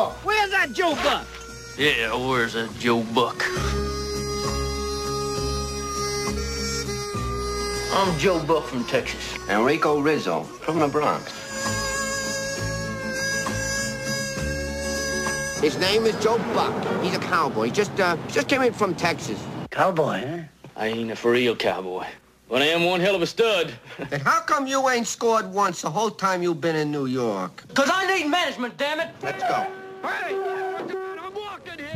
that Buck? Where's that Joe Buck? Yeah, where's that Joe Buck? I'm Joe Buck from Texas. Enrico Rizzo from the Bronx. His name is Joe Buck. He's a cowboy. He just uh, just came in from Texas. Cowboy, huh? I ain't a for real cowboy. But I am one hell of a stud. Then how come you ain't scored once the whole time you've been in New York? Cause I need management, damn it! Let's go.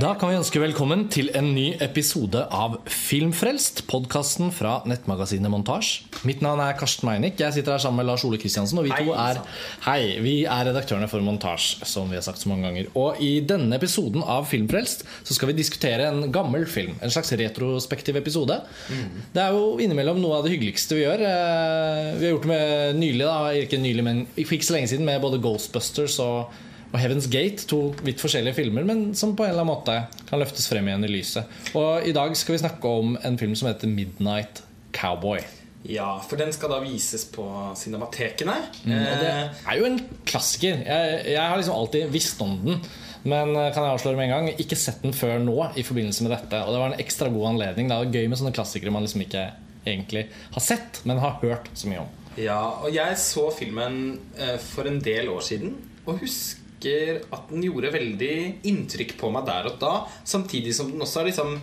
Da kan vi ønske velkommen til en ny episode av Filmfrelst, podkasten fra nettmagasinet Montasj. Mitt navn er Karsten Meinick. Jeg sitter her sammen med Lars Ole Kristiansen. Og vi to er Hei, vi er redaktørene for Montasj, som vi har sagt så mange ganger. Og i denne episoden av Filmfrelst så skal vi diskutere en gammel film. En slags retrospektiv episode. Det er jo innimellom noe av det hyggeligste vi gjør. Eh, Vi har gjort det med nylig, da. Ikke nylig, men ikke så lenge siden, med både Ghostbusters og og Heaven's Gate, to vidt forskjellige filmer, men som på en eller annen måte kan løftes frem igjen i lyset. Og i dag skal vi snakke om en film som heter Midnight Cowboy. Ja, for den skal da vises på cinematekene. Og det er jo en klassiker. Jeg, jeg har liksom alltid visst om den. Men eh, kan jeg avsløre med en gang ikke sett den før nå i forbindelse med dette. Og det var en ekstra god anledning. Det er gøy med sånne klassikere man liksom ikke egentlig har sett, men har hørt så mye om. ja, og jeg så filmen eh, for en del år siden og husker at den gjorde veldig inntrykk på meg der og da, samtidig som den også har liksom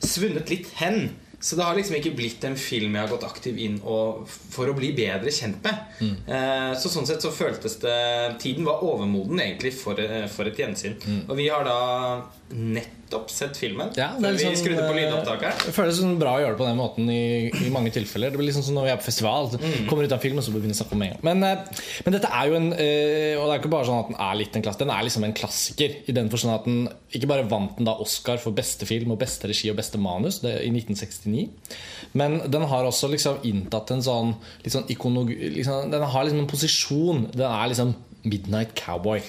svunnet litt hen. Så det har liksom ikke blitt en film jeg har gått aktiv inn for å bli bedre kjent med. Eh, så sånn sett så føltes det Tiden var overmoden egentlig for, eh, for et gjensyn. Og vi har da nettopp sett filmen Ja, før vi sånn, skrudde på eh, lydopptakeren. Det føles sånn bra å gjøre det på den måten i, i mange tilfeller. Det blir liksom sånn når vi er på festival. Kommer ut av film, og så begynner vi å snakke om en gang. Men, eh, men dette er jo en eh, Og det er ikke bare sånn at den er litt en klassiker. Den er liksom en klassiker i den forstand at den ikke bare vant den da Oscar for beste film og beste regi og beste manus det, i 1969, men den har også liksom inntatt en sånn litt sånn ikonog... Liksom, den har liksom en posisjon. Den er liksom Midnight Cowboy.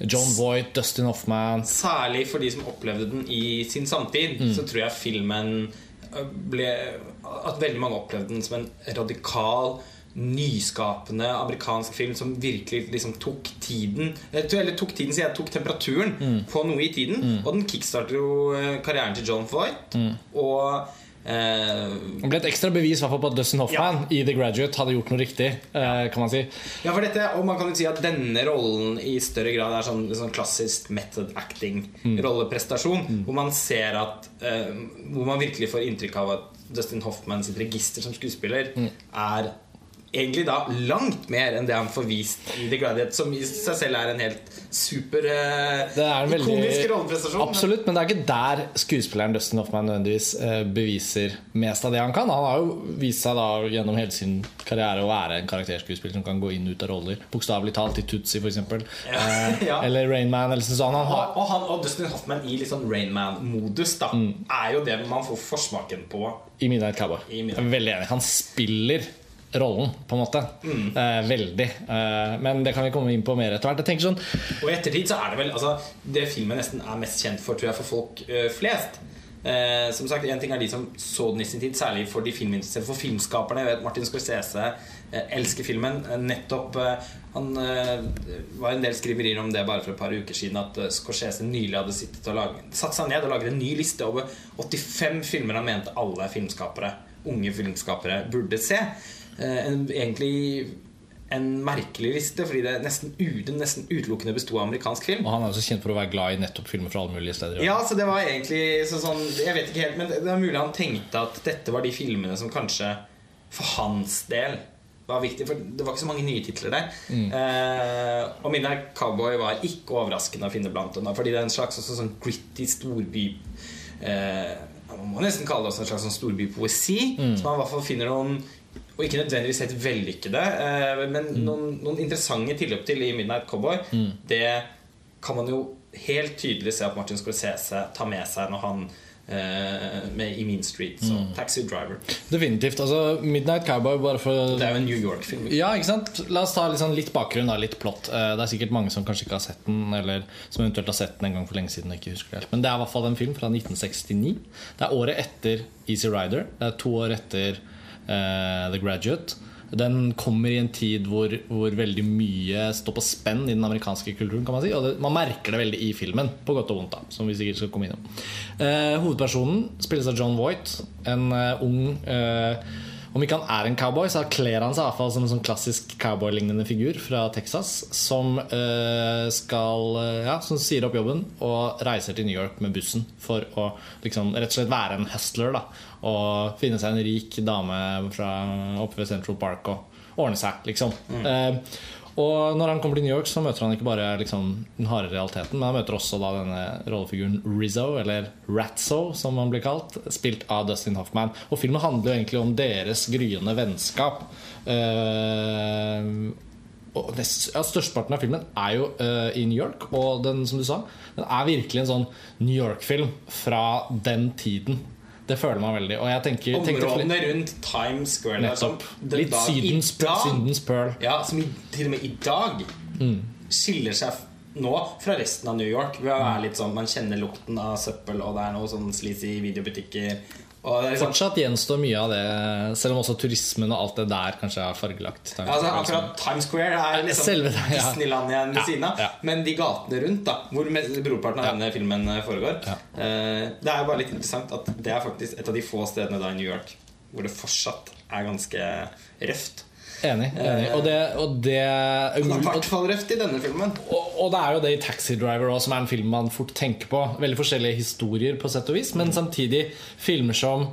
John Voight, Dustin Hoffman Særlig for de som opplevde den i sin samtid, så tror jeg filmen øh, ble At veldig mange opplevde den som en radikal, nyskapende amerikansk film som virkelig liksom tok tiden Eller tok tiden, sier jeg, tok temperaturen på noe i tiden. Og den kickstarter jo øh, karrieren til John Voight. Og eh, Det ble et ekstra bevis på at Dustin Hoffman i The Graduate hadde gjort noe riktig. eh, kan man si Ja, for dette, og man kan jo si at denne rollen i større grad er sånn, sånn klassisk method acting-rolleprestasjon. Hvor man ser at eh, Hvor man virkelig får inntrykk av at Dustin Hoffman sitt register som skuespiller er egentlig da langt mer enn det han får vist i The Gladiator, som i seg selv er en helt super uh, Det er en veldig ikonisk rolleprestasjon. Absolutt, men det er ikke der skuespilleren Dustin Hoffman nødvendigvis uh, beviser mest av det han kan. Han har jo vist seg da gjennom hele sin karriere å være en karakterskuespiller som kan gå inn og ut av roller. Bokstavelig talt i Tutsi, f.eks. Ja, ja. Uh, Eller Rainman. Eller sånn. Han har, Og, han, og Dustin Hoffman i litt sånn Rainman-modus da er jo det man får forsmaken på. I Midnight Cowboy. I Midnight. Veldig enig. Han spiller rollen, på en måte. Mm. Eh, veldig. Eh, men det kan vi komme inn på mer etter hvert. Jeg sånn Og i ettertid så er det vel altså, Det filmen nesten er mest kjent for, tror jeg, for folk øh, flest. Eh, som sagt, En ting er de som så den i sin tid, særlig for de filminteresserte. For filmskaperne. Jeg vet Martin Scorsese eh, elsker filmen. Eh, nettopp Han var en del skriverier om det bare for et par uker siden. At Scorsese nylig hadde sittet og laget, satt seg ned og laget en ny liste over 85 filmer han mente alle filmskapere, unge filmskapere burde se. Eh, en, egentlig en merkelig liste, fordi det nesten, den nesten utelukkende besto av amerikansk film. Og han er også kjent for å være glad i nettopp filmer fra alle mulige steder. Ja, så det var egentlig så sånn Jeg vet ikke helt, men det er mulig han tenkte at dette var de filmene som kanskje for hans del var viktig, for det var ikke så mange nye titler der. Eh, og Midnight Cowboy var ikke overraskende å finne blant dem, fordi det er en slags også sånn gritty storby eh, Man må nesten kalle det også en slags sånn storbypoesi. Så man i hvert fall finner noen og ikke nødvendigvis helt vellykkede, men men noen, noen interessante tilløp til i Midnight Cowboy. Det kan man jo helt tydelig se at Martin Scorsese tar med seg når han eh, med i Mean Street. Så Taxi Driver. Definitivt. altså Midnight Cowboy, for Det er jo en New York-film. Ja, ikke sant? La oss ta litt, sånn, litt bakgrunn, da, litt plott. Eh, Det er sikkert mange som kanskje ikke har sett den, eller som eventuelt har sett den en gang for lenge siden. og ikke husker det helt Men det er i hvert fall en film fra 1969. Det er året etter Easy Rider. Det er to år etter eh, The Graduate. Den kommer i en tid hvor, hvor veldig mye står på spenn i den amerikanske kulturen. kan Man si Og det, man merker det veldig i filmen, på godt og vondt. da Som vi sikkert skal komme innom eh, Hovedpersonen spilles av John Voight. En eh, ung eh, Om ikke han er en cowboy, så kler han seg iallfall som en sånn klassisk cowboy-lignende figur fra Texas. Som eh, skal eh, Ja, som sier opp jobben og reiser til New York med bussen for å liksom rett og slett være en hustler. da Og finne seg en rik dame fra oppe ved Central Park og ordne seg, liksom. Eh, og når han kommer til New York, så møter han ikke bare liksom, den harde realiteten, men han møter også da denne rollefiguren Rizzo, eller Ratzo, som han blir kalt, spilt av Dustin Hoffman. Og filmen handler jo egentlig om deres gryende vennskap. Uh, og det, ja, Størsteparten av filmen er jo uh, i New York, og den som du sa, den er virkelig en sånn New York-film fra den tiden. Det føler man veldig. Og jeg tenker, Områdene rundt Times Square Nettopp. som Litt dag Sydens, dag- Sydens Pearl. Ja, som i, til og med i dag Mm. skiller seg nå fra resten av New York. Ved å være litt sånn Man kjenner lukten av søppel, og det er noe sånn sleazy videobutikker. Liksom, Fortsatt gjenstår mye av det, selv om også turismen og alt det der kanskje er fargelagt. altså, akkurat Times Square er liksom Selve det, ja. Disneyland igjen ved Ja, siden av. ja. Men de gatene rundt, da hvor brorparten av denne filmen eh, foregår Ja. eh, Det er jo bare litt interessant at det er faktisk et av de få stedene da i New York hvor det fortsatt er ganske røft. Enig. enig. Og det, og det Han er i hvert fall røft i denne filmen. Og, og det er jo det i Taxi Driver også, som er en film man fort tenker på. Veldig forskjellige historier, på sett og vis men samtidig filmer som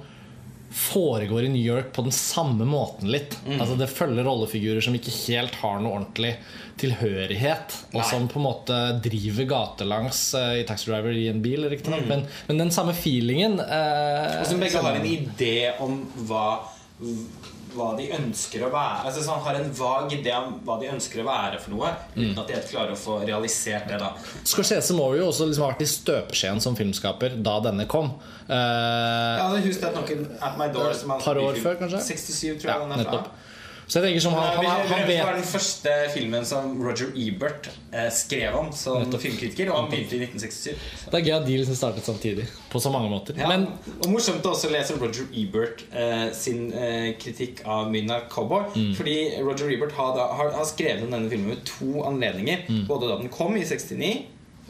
foregår i New York på den samme måten litt. Altså Det følger rollefigurer som ikke helt har noe ordentlig tilhørighet, og Nei. som på en måte driver gatelangs uh, i Taxi Driver i en bil, riktignok. Men, men den samme feelingen uh, Og som begge har en idé om hva, hva de ønsker å være. Altså sånn, Har en vag idé om hva de ønsker å være for noe, uten at de helt klarer å få realisert det. da Scorsese må jo også liksom ha vært i støpeskjeen som filmskaper da denne kom. Uh, Ja, Husk at noen At My Door som han Par år før, kanskje? 67, tror jeg ja, den er fra. nettopp. Så jeg tenker som han, han, Han, han, det var den første filmen som Roger Ebert eh, skrev om som filmkritiker, og han begynte i 1967. Det er gøy at de liksom startet samtidig, på så mange måter. Ja, Men og morsomt å også lese Roger Ebert eh, sin eh, kritikk av Midnight Cowboy. Mm. Fordi Roger Ebert har, da, har, har skrevet om denne filmen ved to anledninger. Mm. Både da den kom i 69,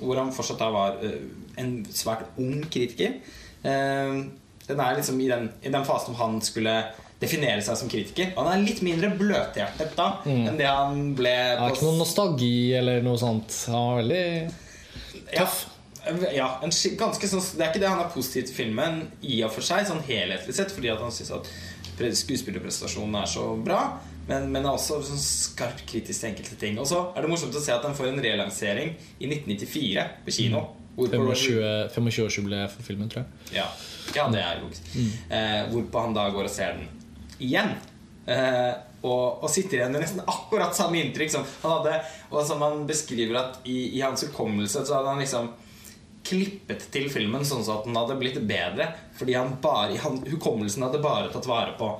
hvor han fortsatt da var eh, en svært ung kritiker. Eh, den er liksom i den, i den fasen hvor han skulle definere seg som kritiker. Og han er litt mindre bløthjertet da enn det han ble det er ikke noe nostalgi eller noe sånt. Han var veldig ja. Ja, en ganske sånn, Det er ikke det han er positiv til filmen i og for seg, sånn helhetlig sett, fordi at han syns at pre- skuespillerprestasjonen er så bra. Men, men er også sånn skarpt kritisk til enkelte ting. Og så er det morsomt å se at den får en relansering i 1994 på kino. 25-årsjubileet 25 25-årsjubileet for filmen, tror jeg. ja, ja, det er logisk. Eh, hvorpå han da går og ser den igjen. Eh, og, og sitter igjen med nesten akkurat samme inntrykk som han hadde. Og som han beskriver at i, i hans hukommelse så hadde han liksom klippet til filmen sånn så at den hadde blitt bedre. Fordi han bare, han, hukommelsen hadde bare tatt vare på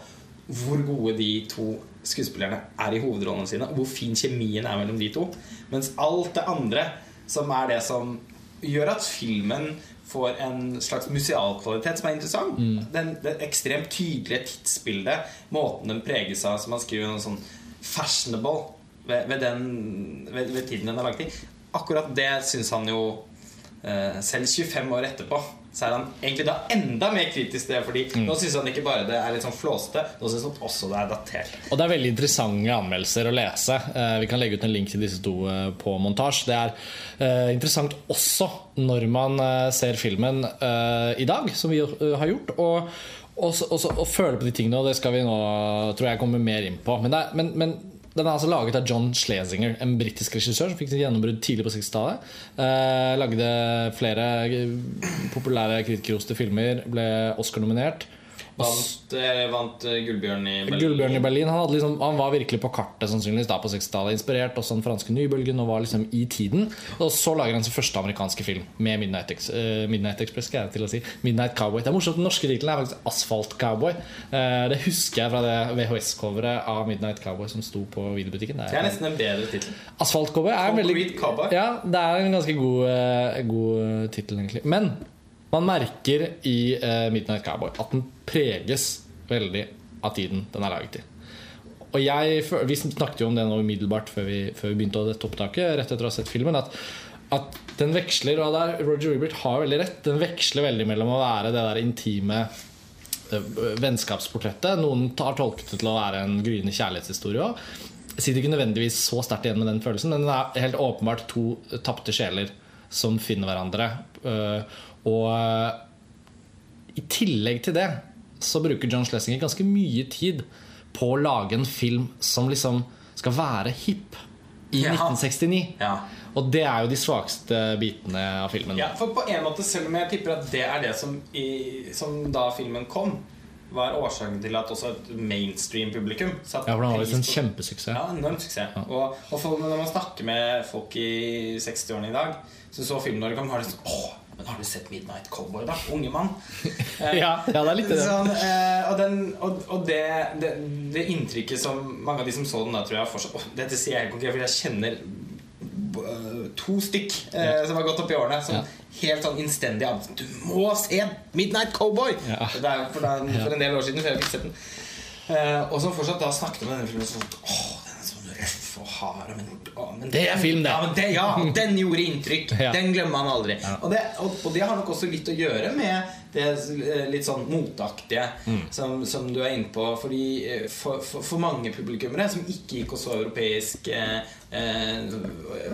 hvor gode de to skuespillerne er i hovedrollene sine. Og hvor fin kjemien er mellom de to. Mens alt det andre, som er det som gjør at filmen får en slags musealkvalitet som er interessant. Den, det ekstremt tydelige tidsbildet, måten den preges av, som han skriver noe sånn fashionable ved, ved, den, ved, ved tiden den er laget i. Akkurat det syns han jo eh, selv 25 år etterpå så er han egentlig da enda mer kritisk til det. Fordi nå syns han ikke bare det er litt sånn flåsete, nå syns han også det er datert. Og det er veldig interessante anmeldelser å lese. Eh, Vi kan legge ut en link til disse to eh, på montasje. Det er eh, interessant også når man ser filmen i dag, som vi har gjort. Og, og, og, og føle på de tingene, og det skal vi nå tror jeg komme mer inn på. Men, er, men, men den er altså laget av John Schlesinger, en britisk regissør som fikk sitt gjennombrudd tidlig på 60-tallet. Eh, lagde flere eh, populære kritikerroste filmer, ble Oscar-nominert. Vant, eh, vant eh, Gullbjørn i Berlin. Gullbjørn i Berlin han, liksom, han var virkelig på kartet sannsynligvis da på 60-tallet. Inspirert også den franske nybølgen og var liksom i tiden. Og så lager han sin første amerikanske film med Midnight, Ex uh, Midnight Express. Skal jeg til å si Midnight Cowboy Det er morsomt, Den norske tittelen er faktisk Asphalt Cowboy. Uh, det husker jeg fra det VHS-coveret av Midnight Cowboy som sto på videobutikken. Det Det er nesten en bedre tittel. Asphalt Cowboy er en veldig Cowboy. Ja, det er en ganske god, uh, god tittel, egentlig. Men man merker i eh, Midnight Cowboy at den preges veldig av tiden den er laget i. og jeg, Vi snakket jo om det nå umiddelbart før vi, før vi begynte dette opptaket, rett etter å ha sett filmen. At, at den veksler, og der Roger Ebert har veldig rett, den veksler veldig mellom å være det der intime eh, vennskapsportrettet. Noen har tolket det til å være en gryende kjærlighetshistorie òg. Sitter ikke nødvendigvis så sterkt igjen med den følelsen, men det er helt åpenbart to tapte sjeler som finner hverandre. Og eh, i tillegg til det så bruker John Schlesinger ganske mye tid på å lage en film som liksom skal være hipp i Ja. 1969. Ja. Og det er jo de svakeste bitene av filmen. Ja, for på en måte, selv om jeg tipper at det er det som, i, som da filmen kom, var årsaken til at også et mainstream-publikum Ja, for den var visst en kjempesuksess. Ja, enorm suksess. Og, og folk, når man snakker med folk i 60-årene i dag, så så filmen når det kom, har de sånn Åh, men har du sett Midnight Cowboy, da? Unge mann. Eh, Ja, ja, det er litt det. Sånn, eh, og den, og, og det, det, det inntrykket som mange av de som så den da, tror jeg fortsatt oh, Dette sier jeg helt konkret, for jeg kjenner eh, to stykk eh, som har gått opp i årene, som Ja. helt sånn innstendig Du må se Midnight Cowboy! Ja. Det er, for, er, for en del år siden, før jeg fikk sett den. Eh, og som fortsatt da snakket om denne filmen sånn Åh, den er sånn røff og hard men, å, men Det er film, det. Ja, men det, ja, den gjorde inntrykk. Ja. Den glemmer man aldri. Og, det, og, og det har nok også litt å gjøre med det eh, litt sånn motaktige Mm. som, som du er inne på. Fordi eh, for, for, for mange publikummere som ikke gikk og så europeisk eh, eh,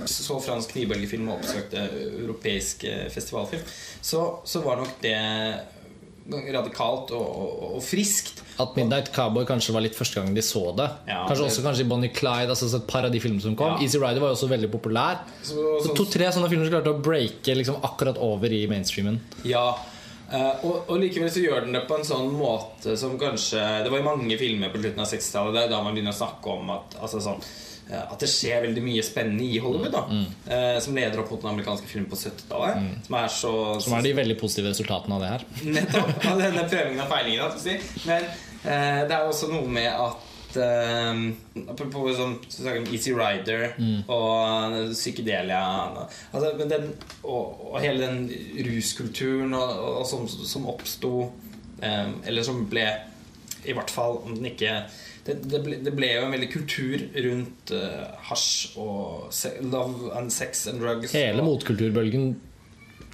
Så fransk nybølgefilm og oppsøkte europeisk festivalfilm, så, så var nok det radikalt og, og, og friskt. At Midnight Cowboy kanskje var litt første gang de så det. Ja, kanskje det- også kanskje Bonnie Clyde. Altså et par av de filmene som kom Ja. Easy Rider var jo også veldig populær. Så- Så To-tre sånne filmer som klarte å breake liksom akkurat over i mainstreamen. Ja, Uh, og, og likevel så gjør den det på en sånn måte som kanskje Det var i mange filmer på slutten av 60-tallet Det er da man begynner å snakke om at, altså sånn, at det skjer veldig mye spennende i Hollywood. da eh, Som leder opp mot den amerikanske filmen på 70-tallet. Som er så Som er de veldig positive resultatene av det her. Nettopp. Av denne prøvingen og feilingen. å Si. Men eh, det er også noe med at eh, Apropos sånn, så snakker vi om Easy Rider og psykedelia altså, men den, og, og hele den ruskulturen og, og som, som oppsto eh, Eller som ble I hvert fall om den ikke det, det, ble, det ble jo en veldig kultur rundt uh, hasj og se, love and sex and drugs. Hele og, motkulturbølgen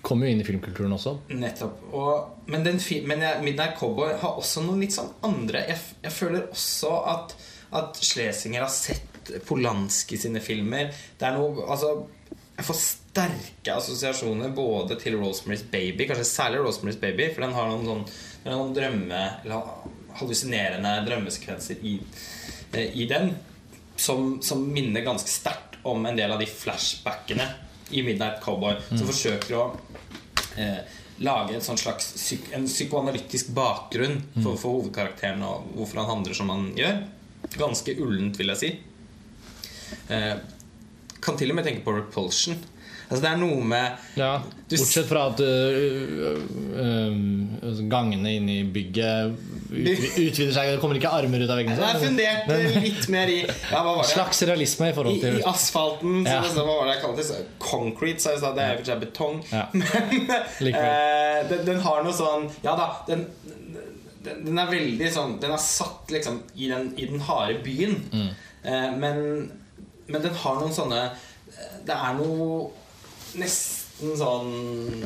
kom jo inn i filmkulturen også. Nettopp. Og, men den, men jeg, Midnight Cowboy har også noen litt sånn andre Jeg, jeg føler også at, at Schlesinger har sett Polanski sine filmer. Det er noe Altså jeg får sterke assosiasjoner både til Rosemary's Baby, kanskje særlig Rosemary's Baby, for den har noen sånn noen drømme Eller hallusinerende drømmesekvenser i, eh, i den som, som minner ganske sterkt om en del av de flashbackene i Midnight Cowboy, som forsøker å eh, lage en sånn slags psyk en psykoanalytisk bakgrunn for, for hovedkarakteren og hvorfor han handler som han gjør. Ganske ullent, vil jeg si. Eh, kan til og med tenke på Repulsion. Altså Det er noe med Ja, Bortsett fra at uh, uh, gangene inne i bygget utvider seg. Det kommer ikke armer ut av veggene. Er sånn, fundert litt mer i ja, hva var det? Slags realisme i I, forhold til I asfalten. Så Ja. det, så hva var det jeg kalte det? Concrete, sa jeg i stad. Det er jo for seg betong. Ja. Men eh, den, den har noe sånn Ja da, den, den, den er veldig sånn Den er satt liksom i den, i den harde byen. Mm. Eh, men, men den har noen sånne Det er noe nesten sånn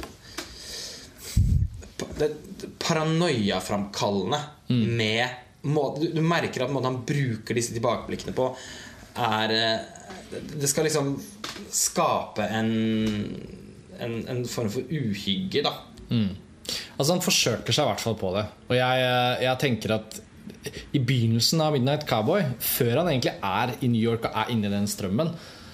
paranoiaframkallende Mm. med måte, du, merker at måten han bruker disse tilbakeblikkene på, er eh, det- skal liksom skape en, en, en form for uhygge, da. Altså Han forsøker seg i hvert fall på det. Og jeg, jeg tenker at i begynnelsen av Midnight Cowboy, før han egentlig er i New York og er inne i den strømmen,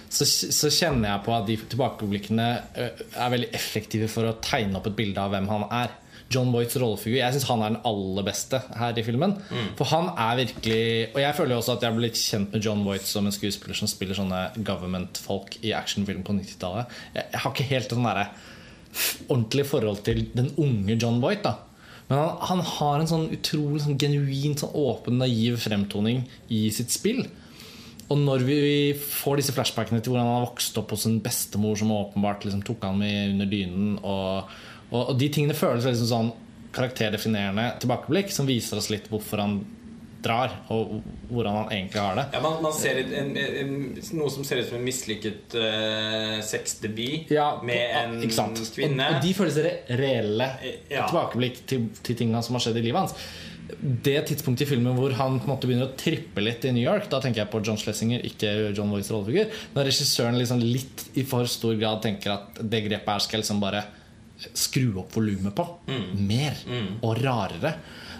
så, så kjenner jeg på at de tilbakeblikkene er veldig effektive for å tegne opp et bilde av hvem han er. John Boyts rollefigur. Jeg syns han er den aller beste her i filmen. For han er virkelig Og jeg føler jo også at jeg ble litt kjent med John Voight som en skuespiller som spiller sånne government-folk i actionfilm på 90-tallet. Jeg, jeg har ikke helt sånn derre ordentlig forhold til den unge John Voight. da Men han, han har en sånn utrolig sånn genuin, sånn åpen, naiv fremtoning i sitt spill. Og når vi får disse flashbackene til hvordan han har vokst opp hos en bestemor som åpenbart liksom tok han med under dynen, og, og, og de tingene føles veldig som sånn karakterdefinerende tilbakeblikk som viser oss litt hvorfor han drar, og hvordan han egentlig har det. Ja, man, man ser en, en, en, noe som ser ut som en mislykket uh, sexdebut med en kvinne. Og, og de føles re reelle Ja. tilbakeblikk til, til tingene som har skjedd i livet hans. Det tidspunktet i filmen hvor han på en måte begynner å trippe litt i New York, da tenker jeg på John Schlesinger, ikke John Voights rollefigur. Når regissøren liksom litt i for stor grad tenker at det grepet her skal liksom bare skru opp volumet på. Mer og rarere.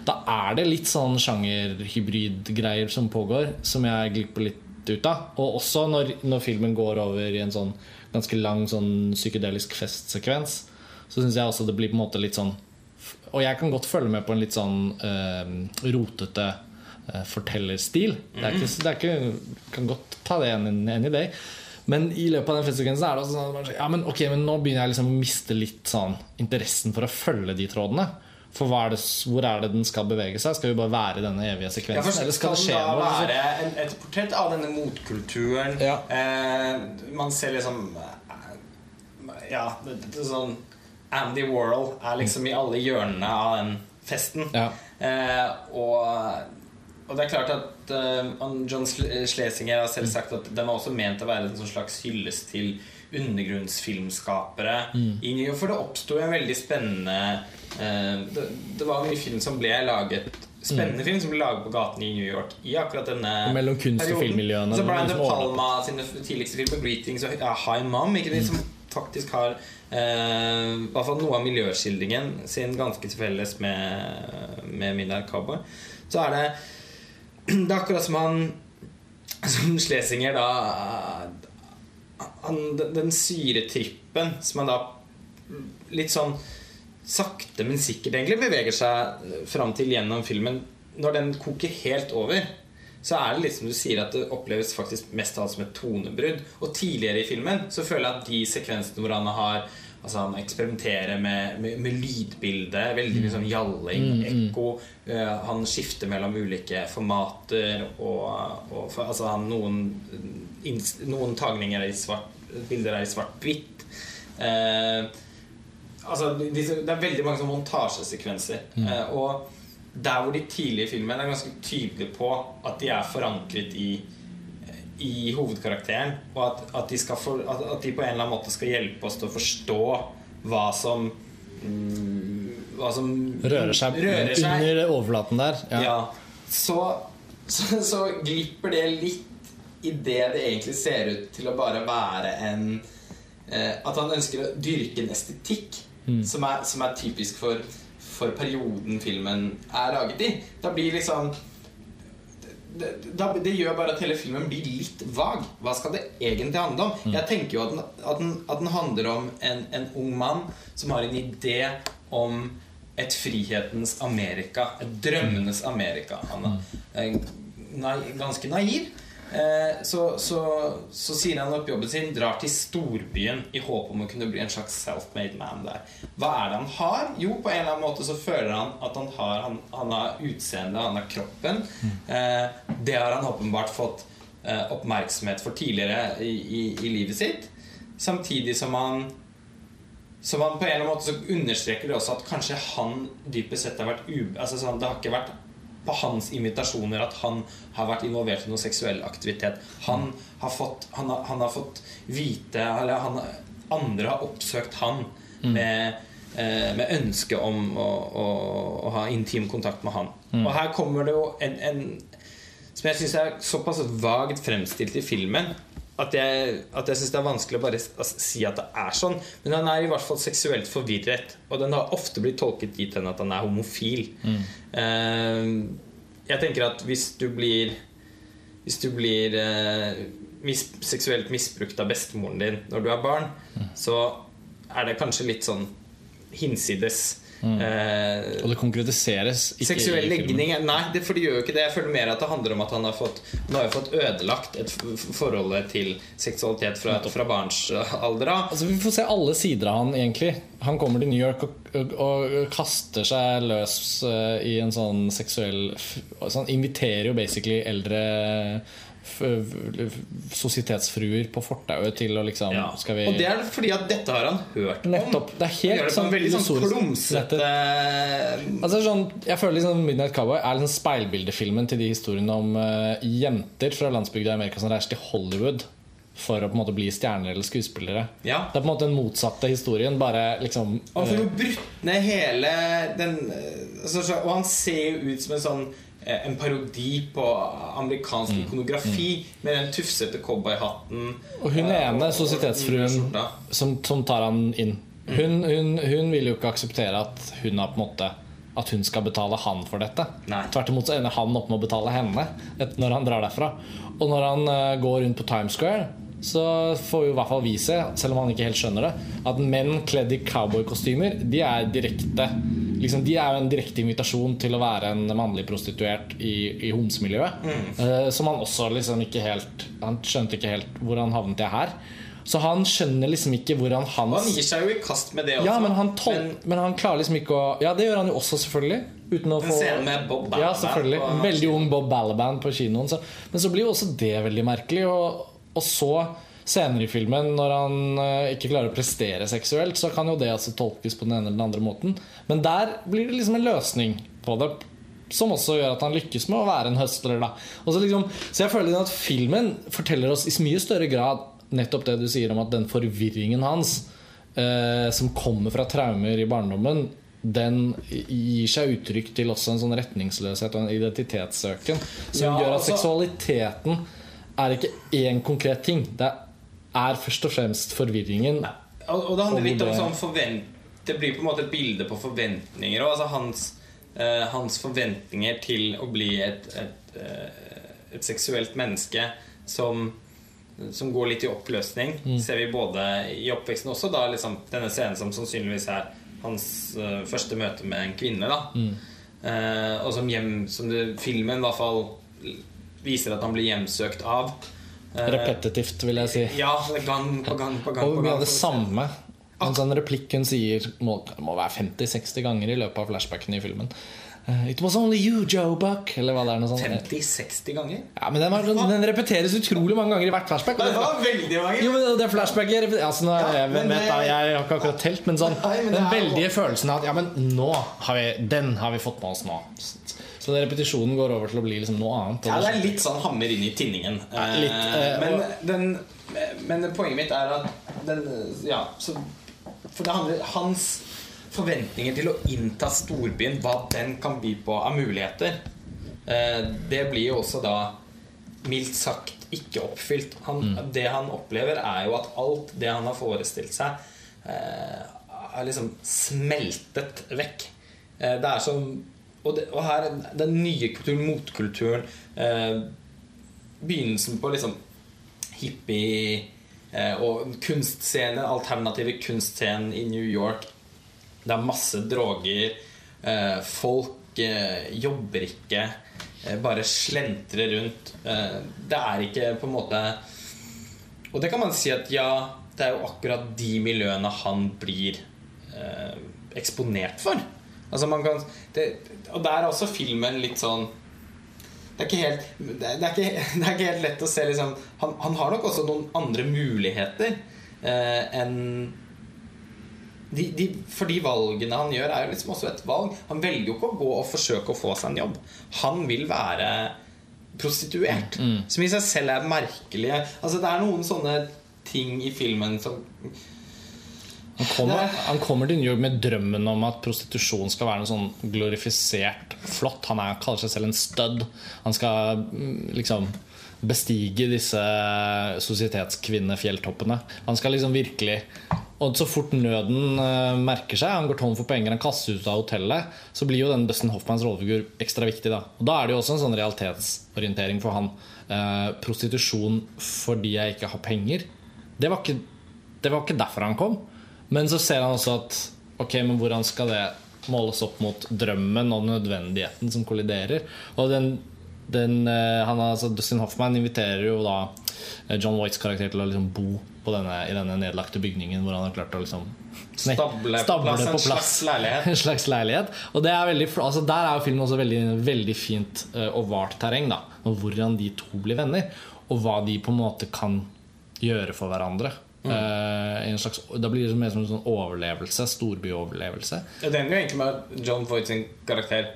Da er det litt sånn sjangerhybridgreier som pågår, som jeg glipper litt ut av. Og også når, når filmen går over i en sånn ganske lang sånn psykedelisk festsekvens, så syns jeg også det blir på en måte litt sånn Og jeg kan godt følge med på en litt sånn uh, rotete uh, fortellerstil. Det er ikke, det er ikke, kan godt ta det en, en idé. Men i løpet av den festsekvensen er det også sånn ja, men, ok, men nå begynner jeg liksom å miste litt sånn interessen for å følge de trådene. For er det, hvor er det den skal bevege seg? Skal vi bare være i denne evige Ja, sekvensen? for eller skal det skje noe? da noe? være en, et portrett av denne motkulturen? Ja. Eh, man ser liksom eh, Ja, det, det, sånn Andy Warhol er liksom i alle hjørnene av den festen. Ja. Eh, og, og det er klart at eh, John Schlesinger har selv sagt at den var også ment å være en sånn slags hyllest til undergrunnsfilmskapere i New York. For det oppsto en veldig spennende eh, det, det var mye film som ble laget Spennende film som ble laget på gaten i New York i akkurat denne Mellom kunst- og filmmiljøene, Så Brian De Palma sine tidligste filmer, 'Greetings' og 'High Mom', ikke de som faktisk har eh, i hvert fall noe av miljøskildringen sin ganske til felles med, med Midnight Cowboy, så er det Det er akkurat som han Som Schlesinger da han, den, den syretrippen som han da litt sånn sakte, men sikkert egentlig beveger seg fram til gjennom filmen. Når den koker helt over, så er det litt som du sier at det oppleves faktisk mest av alt som et tonebrudd. Og tidligere i filmen så føler jeg at de sekvensene hvor han har Altså Han eksperimenterer med, med, med lydbilde. Veldig mye sånn gjalling, ekko. Uh, han skifter mellom ulike formater. Og, og for, altså han, noen, noen tagninger er i svart bilder er i svart-hvitt. Uh, altså, det er veldig mange sånne montasjesekvenser. Eh, og der hvor de tidlige filmene er ganske tydelige på at de er forankret i i hovedkarakteren, og at, at, de for, at, at de på en eller annen måte skal hjelpe oss til å forstå hva som mm, Hva som Rører seg, rører seg. under overflaten der. Ja. Ja. Så, så, så glipper det litt i det det egentlig ser ut til å bare være en eh, At han ønsker å dyrke en estetikk som, er, som er typisk for, for perioden filmen er laget i. Da blir liksom det, det, det gjør bare at hele filmen blir litt vag. Hva skal det egentlig handle om? Jeg tenker jo at den, at den, at den handler om en, en ung mann som har en idé om et frihetens Amerika. Et drømmenes Amerika. Han er eh, ganske naiv. Eh, så, så, så sier han opp jobben sin, drar til storbyen i håp om å kunne bli en slags self-made man der. Hva er det han har? Jo, på en eller annen måte så føler han at han har, han, han har utseendet, han har kroppen. Eh, det har han åpenbart fått eh, oppmerksomhet for tidligere i, i, i livet sitt. Samtidig som han som han på en eller annen måte så understreker det også at kanskje han dypest sett har vært ube... Altså sånn, det har ikke vært på hans invitasjoner at han har vært involvert i noe seksuell aktivitet. Han har fått, han har, han har fått vite Eller han, andre har oppsøkt han med, eh, med ønske om å, å, å ha intim kontakt med han. Og her kommer det jo en, en som jeg syns er såpass vagt fremstilt i filmen at jeg, at jeg syns det er vanskelig å bare altså, si at det er sånn. Men han er i hvert fall seksuelt forvirret, og den har ofte blitt tolket dit hen at han er homofil. Eh, jeg tenker at hvis du blir Hvis du blir uh, mis, seksuelt misbrukt av bestemoren din når du er barn, så er det kanskje litt sånn hinsides. Eh, Og det konkretiseres ikke Seksuell legning Nei, det, for det gjør jo ikke det. Jeg føler mer at det handler om at han har fått Han har fått ødelagt et forholdet til seksualitet fra, fra barns eh, alder av. Altså, vi får se alle sider av han egentlig. Han kommer til New York og, og, og kaster seg løs uh, i en sånn seksuell så Han inviterer jo basically eldre sosietetsfruer på fortauet til å liksom Ja. Skal vi Og det er fordi at dette har han hørt om. Nettopp. Det er helt det sånn veldig sånn klumsete Altså sånn, Jeg føler liksom Midnight Cowboy er liksom speilbildefilmen til de historiene om uh, jenter fra landsbygda i Amerika som reiser til Hollywood for å på en måte bli stjerner eller skuespillere. Ja. Det er på en måte den motsatte historien. Bare liksom Han får eh, jo brutt ned hele den eh, altså, Og han ser jo ut som en sånn eh, En parodi på amerikansk Mm. ikonografi med den tufsete cowboyhatten. Og hun eh, ene og- sosietetsfruen som, som tar han inn hun, hun, hun vil jo ikke akseptere at hun har på en måte At hun skal betale han for dette. Nei. Tvert imot så ender han opp med å betale henne når han drar derfra. Og når han eh, går rundt på Times Square, så får vi i hvert fall vi se, selv om han ikke helt skjønner det, at menn kledd i cowboykostymer, de er direkte liksom, De er jo en direkte invitasjon til å være en mannlig prostituert i, i homsemiljøet. Eh, som han også liksom ikke helt Han skjønte ikke helt hvor han havnet jeg her. Så han skjønner liksom ikke hvordan Og han gir seg jo i kast med det også. ja, men han, tol Men men han klarer liksom ikke å Ja, det gjør han jo også, selvfølgelig. Uten å få scenen med Bob Balaban Ja, selvfølgelig. veldig ung Bob Balaban på kinoen. Så. Men så blir jo også det veldig merkelig. Og, og så senere i filmen, når han eh, ikke klarer å prestere seksuelt, så kan jo det altså tolkes på den ene eller den andre måten. Men der blir det liksom en løsning på det. Som også gjør at han lykkes med å være en høstler. Da. Og så, liksom, så jeg føler at filmen forteller oss i mye større grad nettopp det du sier om at den forvirringen hans eh, som kommer fra traumer i barndommen, den gir seg uttrykk til også en sånn retningsløshet og en identitetssøken som Ja, gjør at altså- seksualiteten er ikke én konkret ting. Det er først og fremst forvirringen. Og, og det handler litt om sånn forvent... Det blir på en måte et bilde på forventninger. Altså hans, eh, hans forventninger til å bli et, et, eh, et seksuelt menneske som, som går litt i oppløsning, Mm. ser vi både i oppveksten også. Da liksom denne scenen som sannsynligvis er hans eh, første møte med en kvinne. da Mm. Eh, Og som, hjem, som det, filmen i hvert fall viser at han blir hjemsøkt av. Eh, Repetitivt, vil jeg si. Ja, gang på gang på gang. Og mye av det samme. En sånn replikk hun sier må, må være 50-60 ganger i løpet av flashbacken i filmen. Eh, It was only you, Joe Buck. Eller hva det er. Noe sånt. 50-60 ganger? Ja, men den, var, den repeteres utrolig mange ganger i hvert flashback. Det var veldig mange! Jo, men det flashbacket altså, nå, Ja, jeg, vet, da, jeg har ikke akkurat telt, men sånn Den veldige følelsen av at Ja, men nå har vi Den har vi fått med oss nå. Så repetisjonen går over til å bli liksom noe annet. Ja, det er litt sånn hammer inn i tinningen. Ja, litt, eh, men, og- den, men poenget mitt er at den, Ja, så For det handler hans forventninger til å innta storbyen, hva den kan by på av muligheter, eh, det blir jo også da mildt sagt ikke oppfylt. Han, Det han opplever, er jo at alt det han har forestilt seg, eh, er liksom smeltet vekk. Eh, det er som og, det, og her den nye kulturen, motkulturen eh, Begynnelsen på liksom hippie eh, og kunstscene, alternative kunstscenen i New York. Det er masse droger. Eh, folk eh, jobber ikke. Eh, bare slentrer rundt. Eh, det er ikke på en måte Og det kan man si at ja, det er jo akkurat de miljøene han blir eh, eksponert for. Altså man kan det, Og der er også filmen litt sånn det er, helt, det, er, ikke, det er ikke helt lett å se liksom, han, han har nok også noen andre muligheter eh, enn de, de, For de valgene han gjør, er jo liksom også et valg. Han velger jo ikke å gå og forsøke å få seg en jobb. Han vil være prostituert. Som i seg selv er merkelige. Altså Det er noen sånne ting i filmen som Han kommer, han kommer til New York med drømmen om at prostitusjon skal være noe sånn glorifisert flott. Han er, kaller seg selv en stud. Han skal mm, liksom bestige disse sosietetskvinnefjelltoppene. Han skal liksom virkelig Og så fort nøden eh, merker seg, han går tom for penger, han kastes ut av hotellet, så blir jo den Dustin Hoffmanns rollefigur ekstra viktig. Da Og da er det jo også en sånn realitetsorientering for han. Eh, prostitusjon fordi jeg ikke har penger. Det var ikke, det var ikke derfor han kom. Men så ser han også at Ok, men hvordan skal det måles opp mot drømmen og nødvendigheten som kolliderer? Og den, den eh, han, altså Dustin Hoffman inviterer jo da eh, John Whites karakter til å liksom bo på denne, i denne nedlagte bygningen hvor han har klart å liksom snek- Stable på plass, en slags leilighet. en slags leilighet. Og det er veldig, altså der er jo filmen også veldig, veldig fint og vart terreng. da og hvordan de to blir venner. Og hva de på en måte kan gjøre for hverandre. Eh, Uh, en slags, da blir det mer som en sånn overlevelse. Storbyoverlevelse. Det ender jo egentlig med at John Voight sin karakter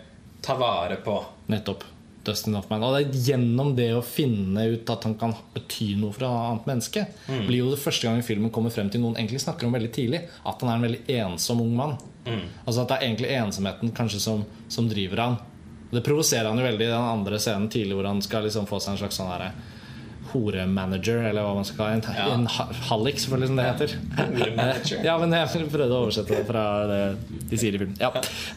tar vare på Nettopp. Dustin Hoffman. Og det er gjennom det å finne ut at han kan bety noe for et annet menneske, blir jo det første gang filmen kommer frem til noen egentlig snakker om veldig tidlig. At han er en veldig ensom ung mann. Altså At det er egentlig ensomheten kanskje som, som driver han. Det provoserer han jo veldig i den andre scenen tidlig, hvor han skal liksom få seg en slags sånn derre horemanager, eller hva man skal kalle en, En, en hallik, selvfølgelig, som det heter. Ja, men jeg prøvde å oversette det fra det de sier i filmen. Ja.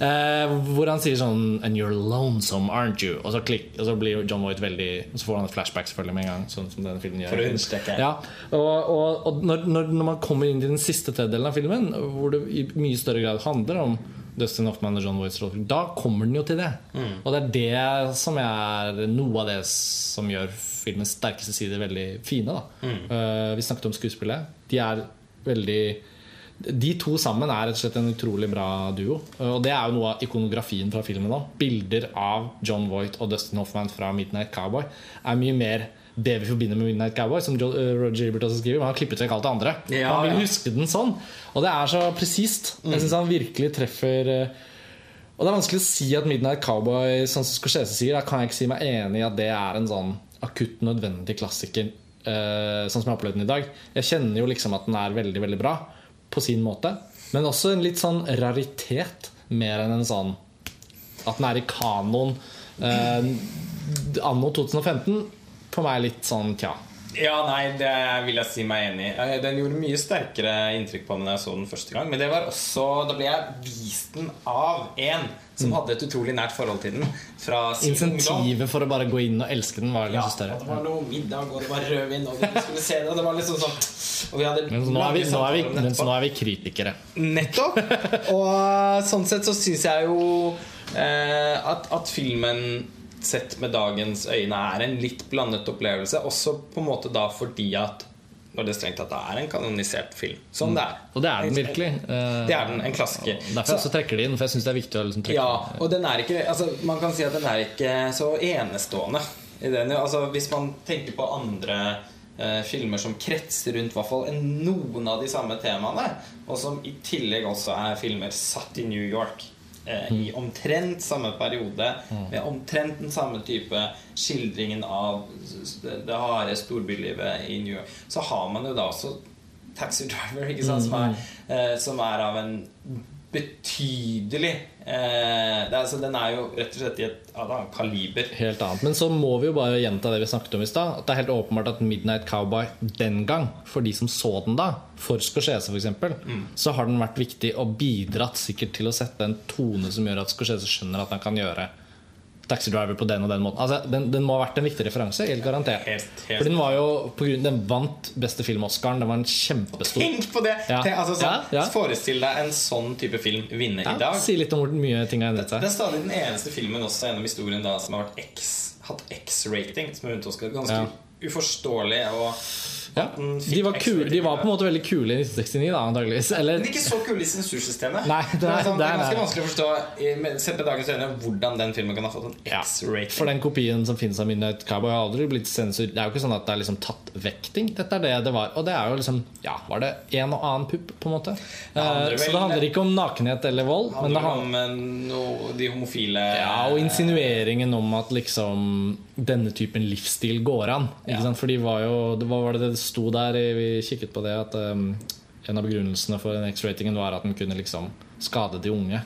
Eh, hvor han sier sånn And you're lonesome, aren't you? Og så, klikk, og så blir jo John Voight veldig Og så får han et flashback selvfølgelig med en gang. Sånn som denne filmen gjør For å understreke. ja, og, og, og når, når, man kommer inn til den siste tredjedelen av filmen, hvor det i mye større grad handler om Dustin Hoffman og John Voights rolle, da kommer den jo til det. Og det er det som er noe av det som gjør filmens sterkeste sider veldig fine. Da. Eh, vi snakket om skuespillet. De er veldig de to sammen er rett og slett en utrolig bra duo. Og det er jo noe av ikonografien fra filmen òg. Bilder av John Voight og Dustin Hoffman fra Midnight Cowboy er mye mer det vi forbinder med Midnight Cowboy, som eh, Roger Ebert også skriver. Men han har klippet vekk alt det andre. Ja, han vil huske den sånn. Og det er så presist. Jeg syns han virkelig treffer eh, Og det er vanskelig å si at Midnight Cowboy, sånn som Scorsese sier, da kan jeg ikke si meg enig i at det er en sånn akutt nødvendig klassiker. eh, sånn som jeg har opplevd den i dag. Jeg kjenner jo liksom at den er veldig, veldig bra på sin måte. Men også en litt sånn raritet, mer enn en sånn At den er i kanoen. Eh, anno 2015 for meg litt sånn tja. Ja, nei, det vil jeg si meg enig i. Eh, Den gjorde mye sterkere inntrykk på meg da jeg så den første gang. Men det var også Da ble jeg vist den av en som hadde et utrolig nært forhold til den. Insentivet for å bare gå inn og elske den var Ja, kanskje større. og det var noe middag, og det var rødvin, og vi skulle se det. Og det var liksom sånn Og vi hadde Men nå er vi, nå er vi, men så nå er vi kritikere. Nettopp! Og sånn sett så syns jeg jo eh, at, at filmen sett med dagens øyne er en litt blandet opplevelse. Også på en måte da fordi at når det strengt tatt er en kanonisert film. Som det er. Og det er den virkelig. Eh, Det er den. En klassiker. Derfor så, trekker de inn, for jeg syns det er viktig å liksom trekke Ja, og den er ikke altså, Man kan si at den er ikke så enestående. I den, altså, hvis man tenker på andre eh, filmer som kretser rundt hvert fall noen av de samme temaene, og som i tillegg også er filmer satt i New York. Eh, I omtrent samme periode, med omtrent den samme type skildringen av det, harde storbylivet i New York, så har man jo da også Taxi Driver, sant, som, er, eh, som er av en betydelig eh, det er, altså, Den er jo rett og slett i et annet kaliber. Helt annet. Men så må vi jo bare gjenta det vi snakket om i stad. Det er helt åpenbart at Midnight Cowboy den gang, for de som så den da, for Scorsese f.eks., så har den vært viktig og bidratt sikkert til å sette en tone som gjør at Scorsese skjønner at han kan gjøre Taxi Driver på den og den måten. Altså, den, den må ha vært en viktig referanse. Helt garantert. Helt, helt. For den var jo på grunn, Den vant beste film-Oscaren. Den var en kjempestor Tenk på det! Ja. Tenk, altså, sånn, Ja, ja. Forestill deg en sånn type film vinne i dag. Si litt om hvor mye ting har endret Det seg. er stadig den eneste filmen også gjennom historien da som har X, hatt X-rating. Som er vunnet Oscar. Ganske uforståelig. Og Ja. De var, kule, de var på en måte veldig kule i 1969, da, antageligvis. Eller Men ikke så kule i sensursystemet. Nei, det er- det, er sånn, det er ganske vanskelig å forstå Sett med dagens øyne hvordan den filmen kan ha fått en X-rating. For den kopien som finnes av Midnight Cowboy, har aldri blitt sensur. Det er jo ikke sånn at det er liksom tatt vekk ting. Dette er det det var. Og det er jo liksom Ja, var det en og annen pupp, på en måte? Det vel, så det handler ikke om nakenhet eller vold. Men det handler om eh, no, de homofile ja, og insinueringen om at liksom denne typen livsstil går an. Ikke Ja. sant? For de var jo var det det sto der? Vi kikket på det. At um, en av begrunnelsene for den X-ratingen var at den kunne liksom skade de unge.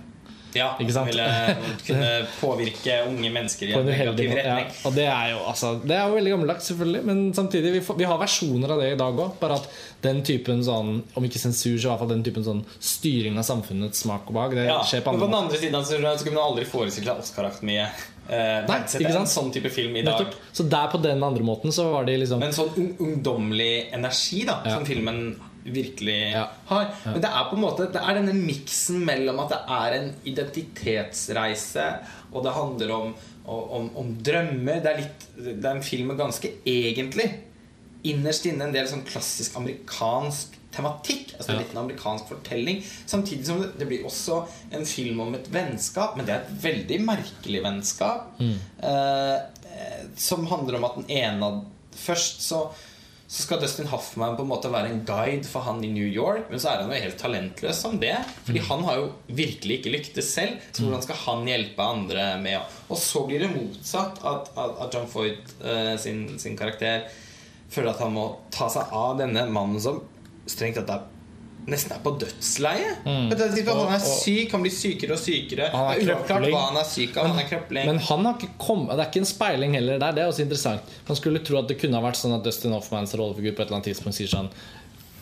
Ja, Ikke sant? ville kunne påvirke unge mennesker i en negativ retning. Ja. Og det er jo altså, Det er jo veldig gammeldags, selvfølgelig. Men samtidig, vi, får, vi har versjoner av det i dag òg. Bare at den typen sånn Om ikke sensur, så i hvert fall den typen sånn styring av samfunnets smak og behag. Det Ja, skjer på men på den andre siden så kunne man aldri forestilt seg Oscar-akademiet eh, Nei, ikke en sant? sånn type film i dag. Nettopp. Så der på den andre måten så var de liksom Men sånn ung ungdommelig energi da Ja. som filmen virkelig Ja. har. Men det er på en måte Det er denne miksen mellom at det er en identitetsreise, og det handler om, om, om drømmer. Det er, litt, det er en film med ganske egentlig innerst inne en del sånn klassisk amerikansk tematikk. Altså Ja. litt en amerikansk fortelling Samtidig som det, blir også en film om et vennskap, men det er et veldig merkelig vennskap. Mm. Eh, eh, som handler om at den ene Først så, så skal Dustin Hoffman på en måte være en guide for han i New York, men så er han jo helt talentløs som det. Fordi han har jo virkelig ikke lyktes selv. Så hvordan skal han hjelpe andre med Og så blir det motsatt. At, at, at John Foyd eh, sin, sin karakter føler at han må ta seg av denne mannen som strengt tatt er nesten er på dødsleie. Tidspunktet, Han er syk, han blir sykere og sykere. Mm. Han er det er hva han er syk av. Han er krøpling. Men han har ikke kommet, det er ikke en speiling heller der. Det er også interessant. Man skulle tro at det kunne ha vært sånn at Dustin Hoffmans rollefigur på et eller annet tidspunkt sier sånn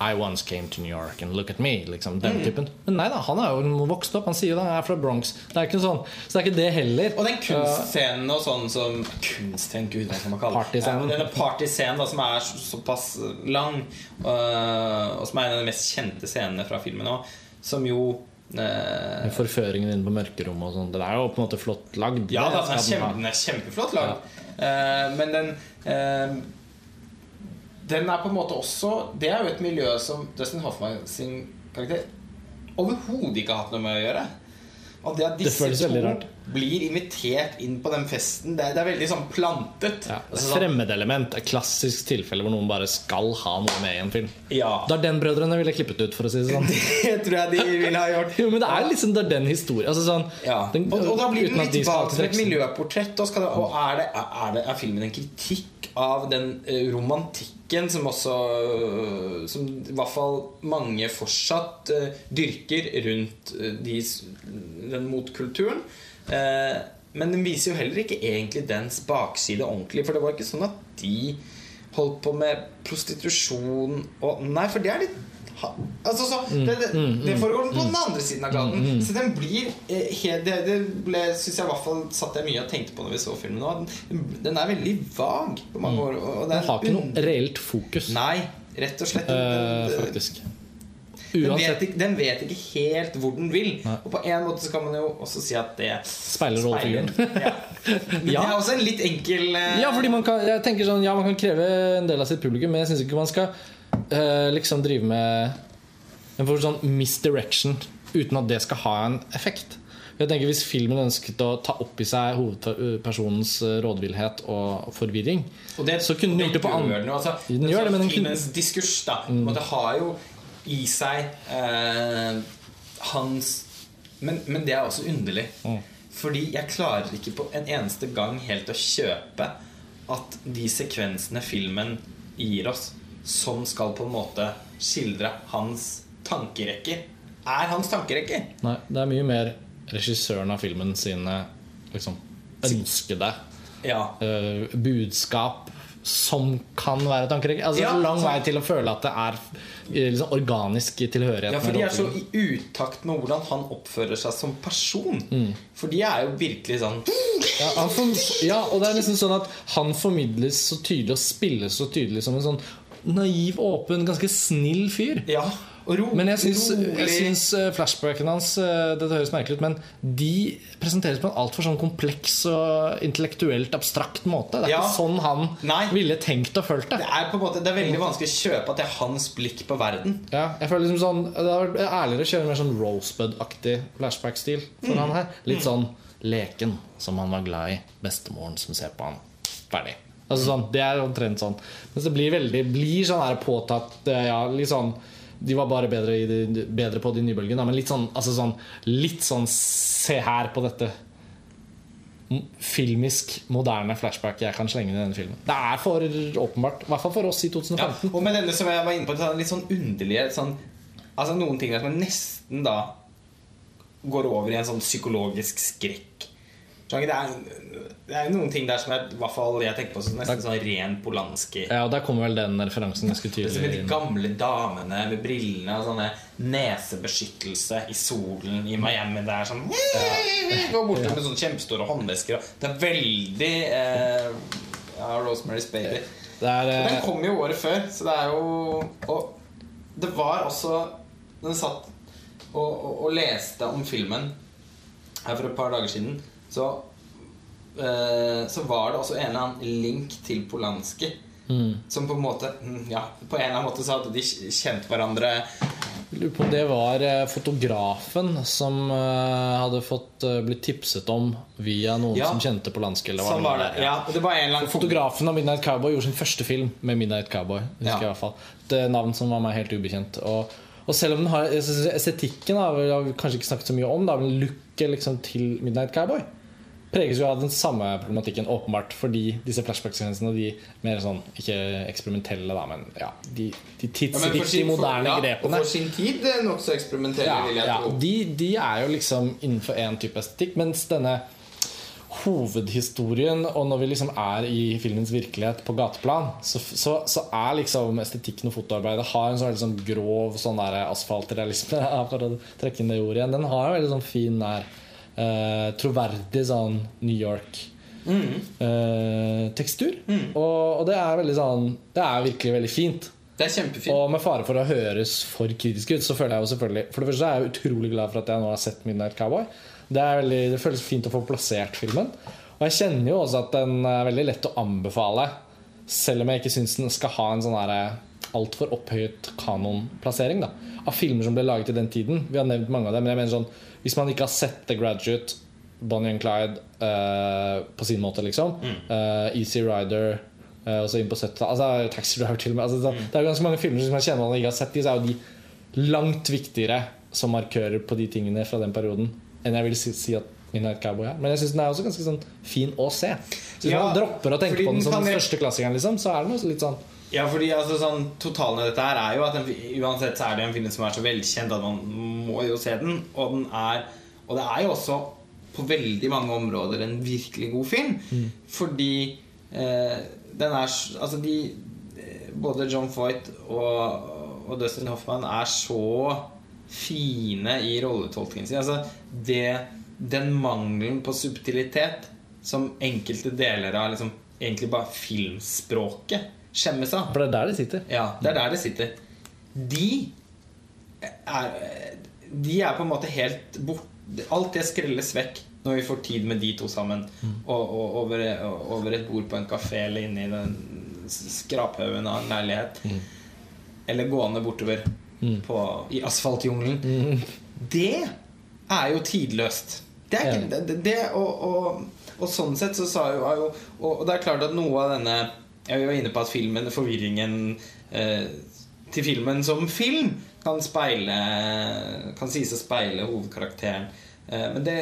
I once came to New York and look at me. Liksom, den typen Men nei da, han er jo vokst opp. Han sier jo det, han er fra Bronx. Det er ikke sånn, så det er ikke det heller. Og den kunstscenen og sånn som Kunstscenen, gud, hva skal man kalle det? Ja, denne partyscenen som er såpass lang, øh, og som er en av de mest kjente scenene fra filmen òg, som jo øh, Med Forføringen inne på mørkerommet og sånn. Den er jo på en måte flott lagd. Ja, den, er kjempe, den er kjempeflott lagd. Eh, men den eh, Den er på en måte også Det er jo et miljø som Dustin Hoffman sin karakter overhodet ikke har hatt noe med å gjøre. Det føles veldig rart. Blir invitert inn på den festen, det er, det er veldig sånn plantet. Ja, Altså, sånn- Fremmedelement. Et klassisk tilfelle hvor noen bare skal ha noe med i en film. Ja. Darden-brødrene ville klippet ut, for å si det sånn. Det tror jeg de ville ha gjort. Jo, men det er liksom Darden-historie. Altså sånn, Ja. og, og da blir den litt tilbake til et miljøportrett. Og, det, og er, det, er, det, er filmen en kritikk av den eh, romantikken som også eh, Som i hvert fall mange fortsatt eh, dyrker rundt de, den motkulturen. Eh, men den viser jo heller ikke egentlig dens bakside ordentlig. For det var ikke sånn at de holdt på med prostitusjon og Nei, for det er litt Altså, så, det, det, det foregår på den andre siden av gaten. Så den blir eh, helt Det, det ble, synes jeg i hvert fall satt jeg mye og tenkte på når vi så filmen nå. Den, den er veldig vag på mange år. Den har ikke noe reelt fokus, Nei, rett og slett. Uh, faktisk. Den vet, ikke, den vet ikke helt hvor den vil. Nei. Og på en måte så kan man jo også si at det Speiler rollefiguren. Ja. Men det er også en litt enkel uh... Ja, fordi man kan, jeg tenker sånn Ja, man kan kreve en del av sitt publikum, men jeg syns ikke man skal uh, liksom drive med en form for sånn misdirection uten at det skal ha en effekt. Jeg tenker Hvis filmen ønsket å ta opp i seg hovedpersonens eh, rådvillhet og forvirring, Og det, så kunne den gjort det på andre altså, gjør det, sånn. Filmens diskurs da mm. det har jo i seg eh, hans men, men det er også underlig. Mm. Fordi jeg klarer ikke på en eneste gang helt å kjøpe at de sekvensene filmen gir oss, som skal på en måte skildre hans tankerekker, er hans tankerekker. Nei, det er mye mer regissøren av filmen sine liksom, ønskede Ja. uh, budskap som kan være tankerekke. Altså, Ja, lang altså- vei til å føle at det er eh, liksom, organisk tilhørighet. Ja, for de er så i utakt med hvordan han oppfører seg som person. Mm. For de er jo virkelig sånn ja, form- ja, og det er liksom sånn at han formidles så tydelig og spilles så tydelig som en sånn naiv, åpen, ganske snill fyr. Ja, ro, Men jeg syns, jeg syns flashbackene flashbacken hans Det Dette høres merkelig ut, men de presenteres på en altfor sånn kompleks og intellektuelt abstrakt måte. Det er Ja. ikke sånn han Nei. ville tenkt og følt det. Det er på en måte Det er veldig vanskelig å kjøpe at det er hans blikk på verden. Ja, jeg føler liksom sånn Det hadde vært ærligere å kjøre mer sånn Rosebud-aktig flashback-stil for han her. Litt sånn leken som han var glad i. Bestemoren som ser på han. Ferdig. Altså sånn, Det er omtrent sånn. Men det blir veldig Blir sånn her påtatt eh, Ja, litt sånn de var bare bedre, i de, bedre på de nye nybølgen. Men litt sånn, altså sånn Litt sånn Se her på dette filmisk, moderne flashback jeg kan slenge inn i denne filmen. Det er for åpenbart. I hvert fall for oss i Ja, 2015. og med denne som jeg var inne på det Litt sånn underlige sånn, Altså Noen ting der som nesten da går over i en sånn psykologisk skrekk. Det er, det er noen ting der som er, i hvert fall jeg tenker på som nesten sånn ren Polanski. Ja, og Der kommer vel den referansen ganske tydelig som de gamle damene med brillene og sånne nesebeskyttelse i solen i Miami. Det er sånn Går borte med sånne kjempestore håndvesker. Det er veldig eh, ja, Rosemary's Baby. Det er, eh... Den kom jo året før, så det er jo Og det var også Den satt og, og, og leste om filmen her for et par dager siden, så Så var det også en eller annen link til Polanski. Mm. Som på en måte mm, Ja, på en eller annen måte så hadde de kjent hverandre Lurer på om det var eh, fotografen som eh, hadde fått eh, blitt tipset om via noen Ja. som kjente Polanski. Eller Sånn det var det. Ja, det var en lang... Fotografen av Midnight Cowboy gjorde sin første film med Midnight Cowboy. Ja. jeg i hvert fall Det er navn som var meg helt ubekjent. Og, og selv om den har estetikken har vi kanskje ikke snakket så mye om, da, men looket liksom til Midnight Cowboy preges jo av den samme problematikken, åpenbart. Fordi disse flashback-sekvensene, de mer sånn Ikke eksperimentelle, da, men ja, de, de Ja, moderne for tidsriktige, ja, grepene. Og for sin tid eh, nokså eksperimentelle, Ja, vil jeg ja, tro. de, de er jo liksom innenfor én type estetikk, mens denne hovedhistorien, og når vi liksom er i filmens virkelighet på gateplan, så, så, så er liksom estetikken og fotoarbeidet har en sånn sånn grov sånn asfaltrealisme, for å trekke inn det ordet igjen. Den har en veldig sånn fin der eh, troverdig sånn New York. eh, tekstur. Og, og det er veldig sånn Det er virkelig veldig fint. Det er kjempefint. Og med fare for å høres for kritisk ut, så føler jeg jo selvfølgelig For det første er jeg utrolig glad for at jeg nå har sett Midnight Cowboy. Det, er veldig, det føles fint å få plassert filmen. Og jeg kjenner jo også at den er veldig lett å anbefale, selv om jeg ikke syns den skal ha en sånn altfor opphøyet kanonplassering da, av filmer som ble laget i den tiden. Vi har nevnt mange av dem, men jeg mener sånn hvis man ikke har sett The Graduate, Bonnie and Clyde uh, på sin måte, liksom, uh, Easy Rider uh, og så inn på 70 altså, Taxi Driver til og med altså, så, Det er jo ganske mange filmer som man kjenner man ikke har sett. De så er jo de langt viktigere som markører på de tingene fra den perioden enn jeg vil si, si at Midnight Cowboy er. Men jeg syns den er også ganske sånn fin å se. Så hvis Ja, man dropper å tenke på den som den største klassikeren, liksom, så er den også litt sånn Ja, fordi altså, sånn, Totalen i dette her er jo at den, uansett så er det en film som er så velkjent at man må jo se den. Og, den er, og det er jo også på veldig mange områder en virkelig god film. Fordi eh, den er Altså de eh, Både John Foyt og, og Dustin Hoffman er så fine i rolletolkningen sin. Altså det, den mangelen på subtilitet som enkelte deler av liksom, egentlig bare filmspråket skjemmes seg. For det er der det sitter. Ja, det er der det sitter. De er, de er på en måte helt borte Alt det skrelles vekk når vi får tid med de to sammen. Og, og over, over et bord på en kafé eller inne i den skraphaugen av en leilighet. Eller gående bortover på, i asfaltjungelen. Det er jo tidløst. Det er ikke det, det og, og, og sånn sett så sa jo, jo og, og det er klart at noe av denne Jeg var inne på at filmen, forvirringen eh, til filmen som film kan speile Kan sies å speile hovedkarakteren. Eh, men det,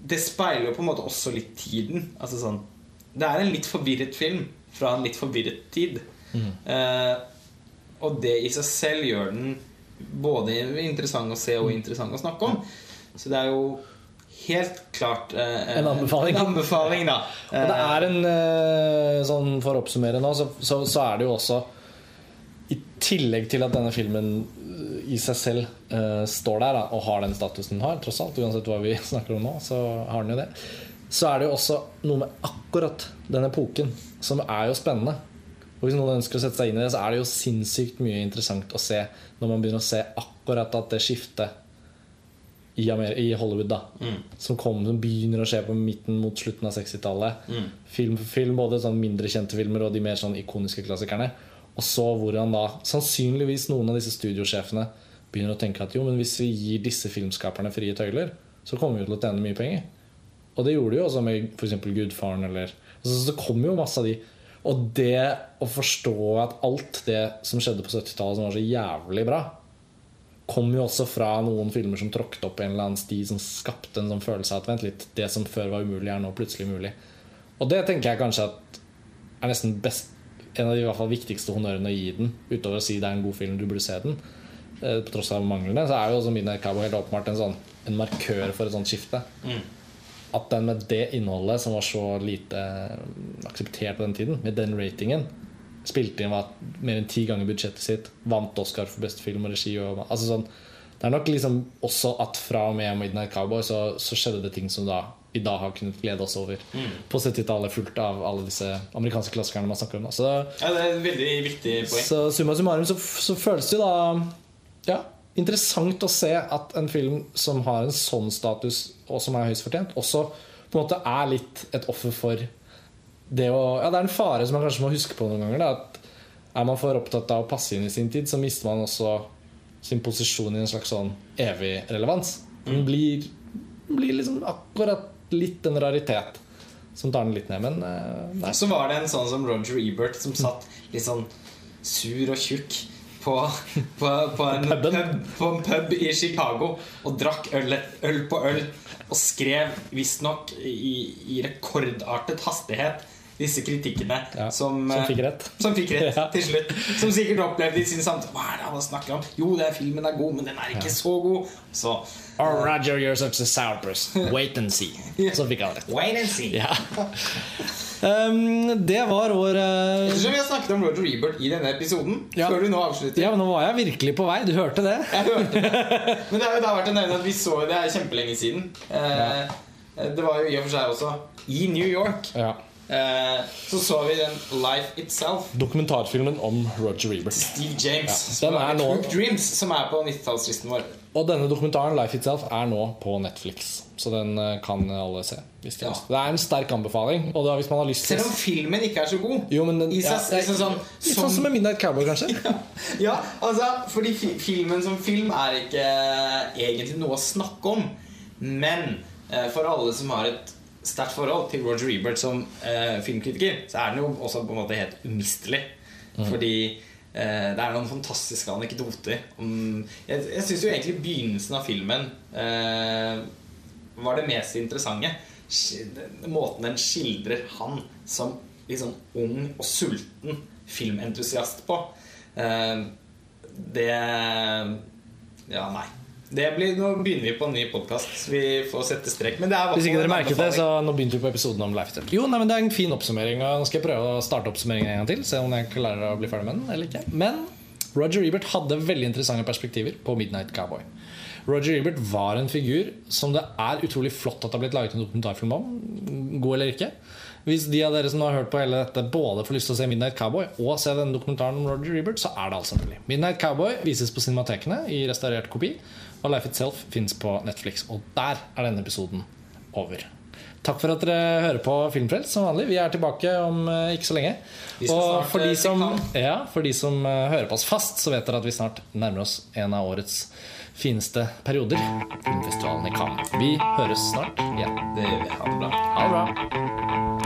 det speiler jo på en måte også litt tiden. Altså sånn Det er en litt forvirret film fra en litt forvirret tid. Eh, og det i seg selv gjør den både interessant å se og interessant å snakke om. Så det er jo helt klart eh, En anbefaling. En anbefaling da. Og det er en eh, sånn For å oppsummere nå, så, så, så er det jo også I tillegg til at denne filmen eh, i seg selv eh, står der da, og har den statusen den har, tross alt, uansett hva vi snakker om nå, så har den jo det. Så er det jo også noe med akkurat den epoken som er jo spennende. Og Hvis noen ønsker å sette seg inn i det, så er det jo sinnssykt mye interessant å se når man begynner å se akkurat at det skiftet i, i Hollywood da som, kom, som begynner å skje på midten mot slutten av 60-tallet. Film for film, både sånn mindre kjente filmer og de mer sånn ikoniske klassikerne. Og så hvordan da sannsynligvis noen av disse studiosjefene begynner å tenke at jo, men hvis vi gir disse filmskaperne frie tøyler, så kommer vi til å tjene mye penger. Og det gjorde de jo også med f.eks. Gudfaren. Eller, altså, så det kom jo masse av de. Og det å forstå at alt det som skjedde på 70-tallet som var så jævlig bra, kom jo også fra noen filmer som tråkket opp en eller annen sti som skapte en sånn følelse av at vent litt, det som før var umulig, er nå plutselig mulig. Og det tenker jeg kanskje at er nesten best, en av de fall viktigste honnørene å gi den, utover å si det er en god film, du burde se den. Eh, På tross av manglene, så er jo også Midnight Cabo helt åpenbart en, sånn, en markør for et sånt skifte. At den med det innholdet, som var så lite mm, akseptert på den tiden, med den ratingen, spilte inn var mer enn ti ganger budsjettet sitt, vant Oscar for beste film og regi. Og, altså sånn, det er nok liksom også at fra og med Midnight Cowboy så, så skjedde det ting som da vi da har kunnet glede oss over på 70-tallet, fulgt av alle disse amerikanske klassikerne man snakker om. Så, Ja, det er et veldig viktig poeng. så summa summarum så, så føles det jo da ja, interessant å se at en film som har en sånn status, og som er høyst fortjent, også på en måte er litt et offer for det å Ja, det er en fare som man kanskje må huske på noen ganger. Da, at er man for opptatt av å passe inn i sin tid, så mister man også sin posisjon i en slags sånn evig relevans. Den blir, blir liksom akkurat litt en raritet som tar den litt ned. Men eh, nei. Så var det en sånn som Roger Ebert som satt litt sånn sur og tjukk på, på, på, en, pub, på en pub i Chicago og drakk øl, øl på øl og skrev visstnok i, i rekordartet hastighet disse kritikkene Ja, som, som eh, fikk rett. Som fikk rett Ja. til slutt. Som sikkert opplevde i sin samtale Hva er det han snakker om? Jo, det er filmen er god, men den er ikke så god. Så Or Roger, you're such a sourpuss. Wait and see. Så fikk han rett. wait and see. Ja. Um, det var vår eh, Ettersom vi har snakket om Roger Ebert i denne episoden, Ja. før du nå avslutter Ja, men nå var jeg virkelig på vei. Du hørte det? Jeg hørte det. Men det er jo da verdt å nevne at vi så det er kjempelenge siden. Eh, Det var jo i og for seg også i New York. Ja. Eh, Så så vi den Life Itself. Dokumentarfilmen om Roger Ebert. Steve James. Ja, som den er nå- Dreams, som er på 90-tallslisten vår. Og denne dokumentaren Life Itself er nå på Netflix. Så den eh, kan alle se. De Ja. Det er en sterk anbefaling. Og da, Selv om filmen ikke er så god. Jo, men den, I ja, seg- er liksom sånn, Litt som- sånn som en Midnight Cowboy, kanskje. Ja, altså, fordi fi filmen som film er ikke egentlig noe å snakke om. Men eh, for alle som har et sterkt forhold til Roger Ebert som eh, filmkritiker, så er den jo også på en måte helt umistelig. Fordi eh, det er noen fantastiske anekdoter. Om, jeg jeg syns jo egentlig begynnelsen av filmen eh, var det mest interessante. Måten den skildrer han som sånn ung og sulten filmentusiast på. Eh, det Ja, nei. Det blir, nå begynner vi på en ny podkast. Vi får sette strek. Men det er Hvis ikke dere merket det, så nå begynte vi på episoden om Life Jo, nei, men Det er en fin oppsummering. Og nå skal jeg prøve å starte oppsummeringen en gang til. Se om jeg klarer å bli ferdig med den eller ikke. Men Roger Ebert hadde veldig interessante perspektiver på Midnight Cowboy. Roger Ebert var en figur som det er utrolig flott at det har blitt laget en dokumentarfilm om. God eller ikke. Hvis de av dere som har hørt på hele dette både får lyst til å se Midnight Cowboy og se denne dokumentaren om Roger Ebert, så er det altså mulig. Midnight Cowboy vises på cinematekene i restaurert kopi, og Life Itself fins på Netflix. Og der er denne episoden over. Takk for at dere hører på Filmfrelst som vanlig. Vi er tilbake om eh, ikke så lenge. Og for de eh, som, ja, for de som eh, hører på oss fast, så vet dere at vi snart nærmer oss en av årets fineste perioder. Filmfestivalen i Cannes. Vi høres snart igjen. Det gjør vi. Ha det bra. Ha det bra.